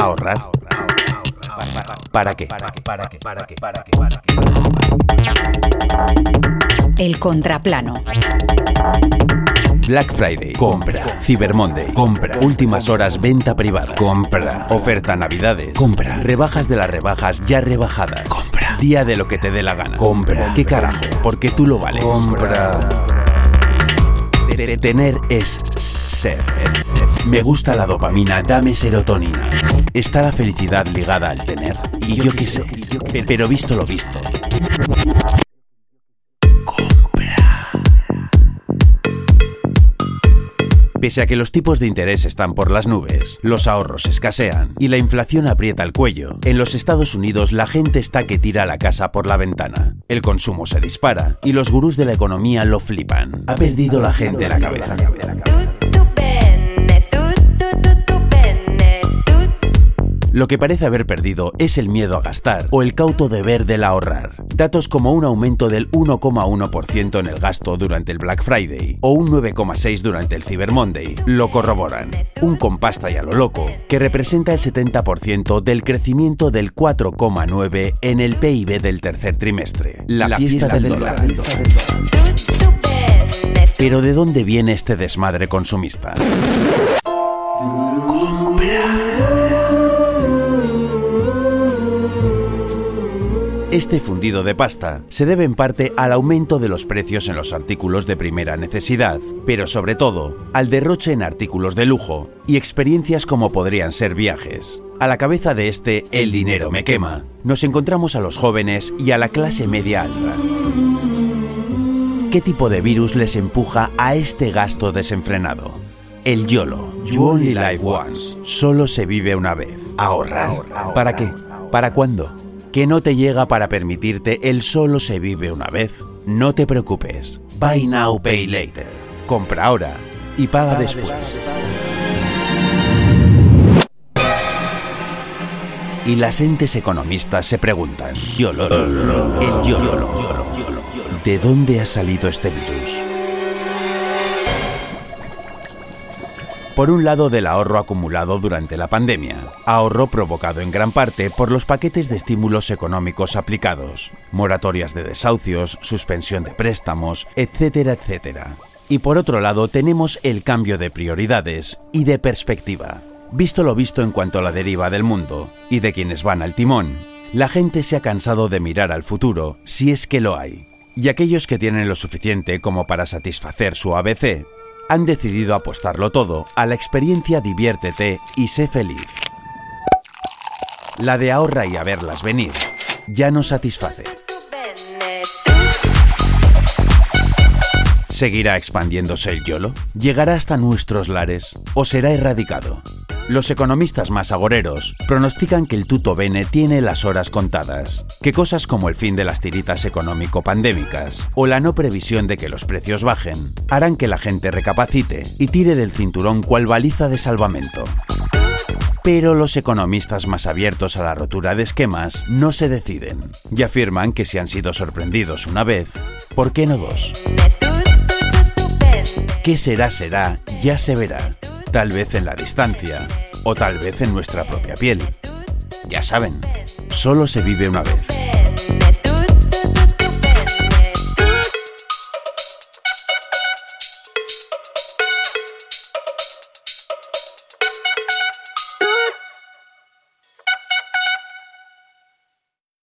Ahorrar. ¿Para qué? ¿Para qué? ¿Para qué? ¿Para qué? ¿Para qué? El contraplano. Black Friday. Compra. Cyber Monday. Compra. Últimas horas venta privada. Compra. Oferta Navidades. Compra. Rebajas de las rebajas ya rebajadas. Compra. Día de lo que te dé la gana. Compra. ¿Qué carajo? Porque tú lo vales. Compra. Tener es ser. Me gusta la dopamina, dame serotonina. Está la felicidad ligada al tener. Y yo qué sé. Pe- Pero visto lo visto. Pese a que los tipos de interés están por las nubes, los ahorros escasean y la inflación aprieta el cuello, en los Estados Unidos la gente está que tira la casa por la ventana. El consumo se dispara y los gurús de la economía lo flipan. Ha perdido la gente la cabeza. Lo que parece haber perdido es el miedo a gastar o el cauto deber del ahorrar. Datos como un aumento del 1,1% en el gasto durante el Black Friday o un 9,6% durante el Cyber Monday lo corroboran. Un compasta y a lo loco que representa el 70% del crecimiento del 4,9% en el PIB del tercer trimestre. La, fiesta, del dólar. bene, Pero ¿de dónde viene este desmadre consumista? Este fundido de pasta se debe en parte al aumento de los precios en los artículos de primera necesidad, pero sobre todo al derroche en artículos de lujo y experiencias como podrían ser viajes. A la cabeza de este El dinero me quema, nos encontramos a los jóvenes y a la clase media alta. ¿Qué tipo de virus les empuja a este gasto desenfrenado? El YOLO, You Only Live Once, solo se vive una vez. Ahorrar. ¿Para qué? ¿Para cuándo? ¿Que no te llega para permitirte el solo se vive una vez? No te preocupes. Buy now, pay later. Compra ahora y paga después. Y las entes economistas se preguntan, YOLO, el YOLO, ¿de dónde ha salido este virus? Por un lado del ahorro acumulado durante la pandemia, ahorro provocado en gran parte por los paquetes de estímulos económicos aplicados, moratorias de desahucios, suspensión de préstamos, etcétera, etcétera. Y por otro lado tenemos el cambio de prioridades y de perspectiva. Visto lo visto en cuanto a la deriva del mundo y de quienes van al timón, la gente se ha cansado de mirar al futuro, si es que lo hay. Y aquellos que tienen lo suficiente como para satisfacer su ABC, han decidido apostarlo todo a la experiencia diviértete y sé feliz. La de ahorra y a verlas venir ya no satisface. ¿Seguirá expandiéndose el YOLO? ¿Llegará hasta nuestros lares? ¿O será erradicado? Los economistas más agoreros pronostican que el tuto bene tiene las horas contadas, que cosas como el fin de las tiritas económico-pandémicas o la no previsión de que los precios bajen harán que la gente recapacite y tire del cinturón cual baliza de salvamento. Pero los economistas más abiertos a la rotura de esquemas no se deciden y afirman que si han sido sorprendidos una vez, ¿por qué no dos? ¿Qué será será? Ya se verá. Tal vez en la distancia o tal vez en nuestra propia piel. Ya saben, solo se vive una vez.